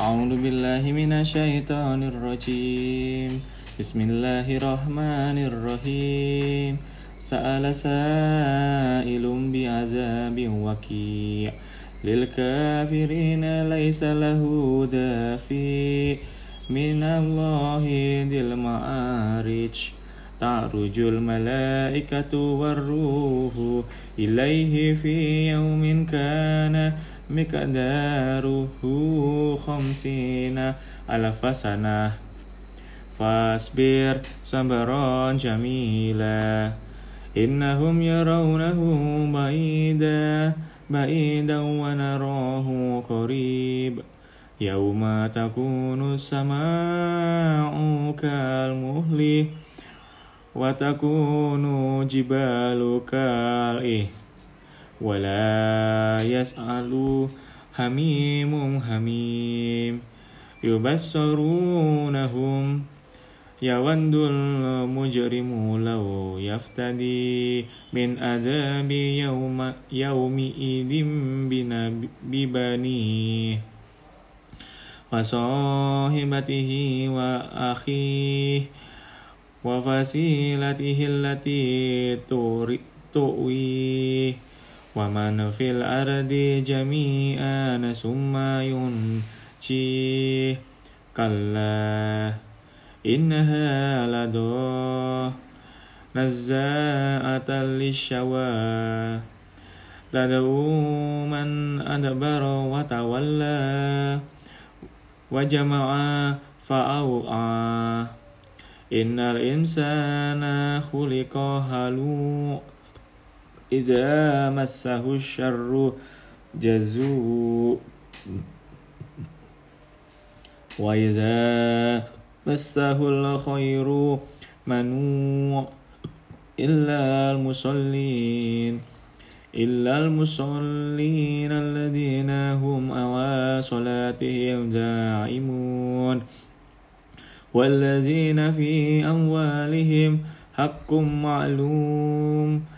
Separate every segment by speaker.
Speaker 1: أعوذ بالله من الشيطان الرجيم. بسم الله الرحمن الرحيم. سأل سائل بعذاب وكيع. للكافرين ليس له دافي. من الله ذي المعارج. تعرج الملائكة والروح إليه في يوم كان مقداره خمسين ألف سنة فاصبر صبرا جميلا إنهم يرونه بعيدا بعيدا ونراه قريب يوم تكون السماء كالمهل وتكون جبال كالإه ولا يسأل حميم حميم. يبصرونهم يود المجرم لو يفتدي من عذاب يوم يومئذ ببنيه وصاحبته وأخيه وفصيلته التي تؤويه. ومن في الأرض جميعا ثم ينجيه كلا إنها لدو نزاعة للشوى تدعو من أدبر وتولى وجمع فأوعى إن الإنسان خلق هلوعا إذا مسه الشر جزوء. وإذا مسه الخير منوع. إلا المصلين إلا المصلين الذين هم على صلاتهم دائمون والذين في أموالهم حق معلوم.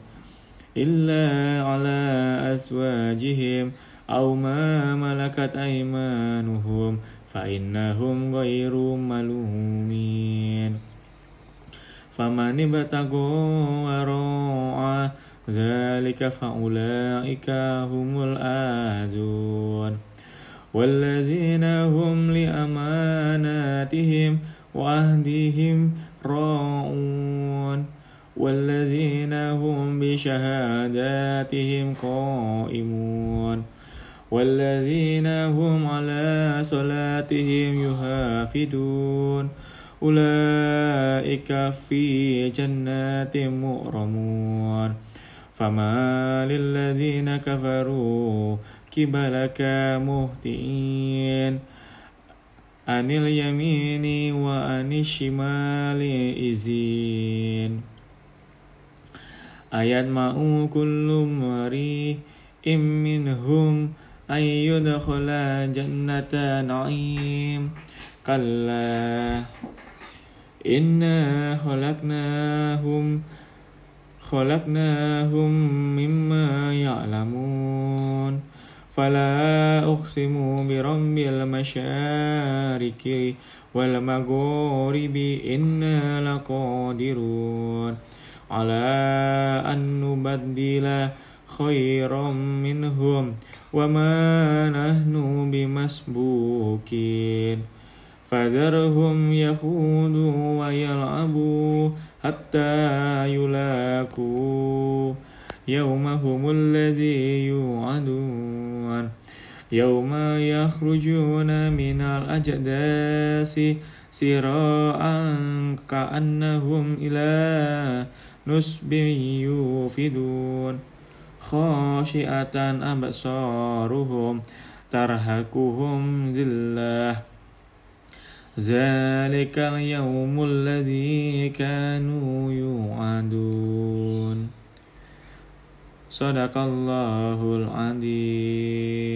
Speaker 1: إلا على أزواجهم أو ما ملكت أيمانهم فإنهم غير ملومين. فمن ابتغى وراء ذلك فأولئك هم الآذون. والذين بشهاداتهم قائمون والذين هم على صلاتهم يحافظون أولئك في جنات مؤرمون فما للذين كفروا قبلك مهتئين عن اليمين وعن الشمال إزين Kullu im minhum ay yudkhala jannata na'im kalla inna khalaqnahum khalaqnahum mimma ya'lamun fala uqsimu bi rabbil masyariqi wal maghribi inna laqadirun على أن نبدل خيرا منهم وما نحن بمسبوكين. فذرهم يخوضوا ويلعبوا حتى يلاقوا يومهم الذي يوعدون. يوم يخرجون من الأجداث سراعا كأنهم إلى نسب يوفدون خاشئة أبصارهم ترهقهم ذلة. ذلك اليوم الذي كانوا يوعدون. صدق الله العظيم.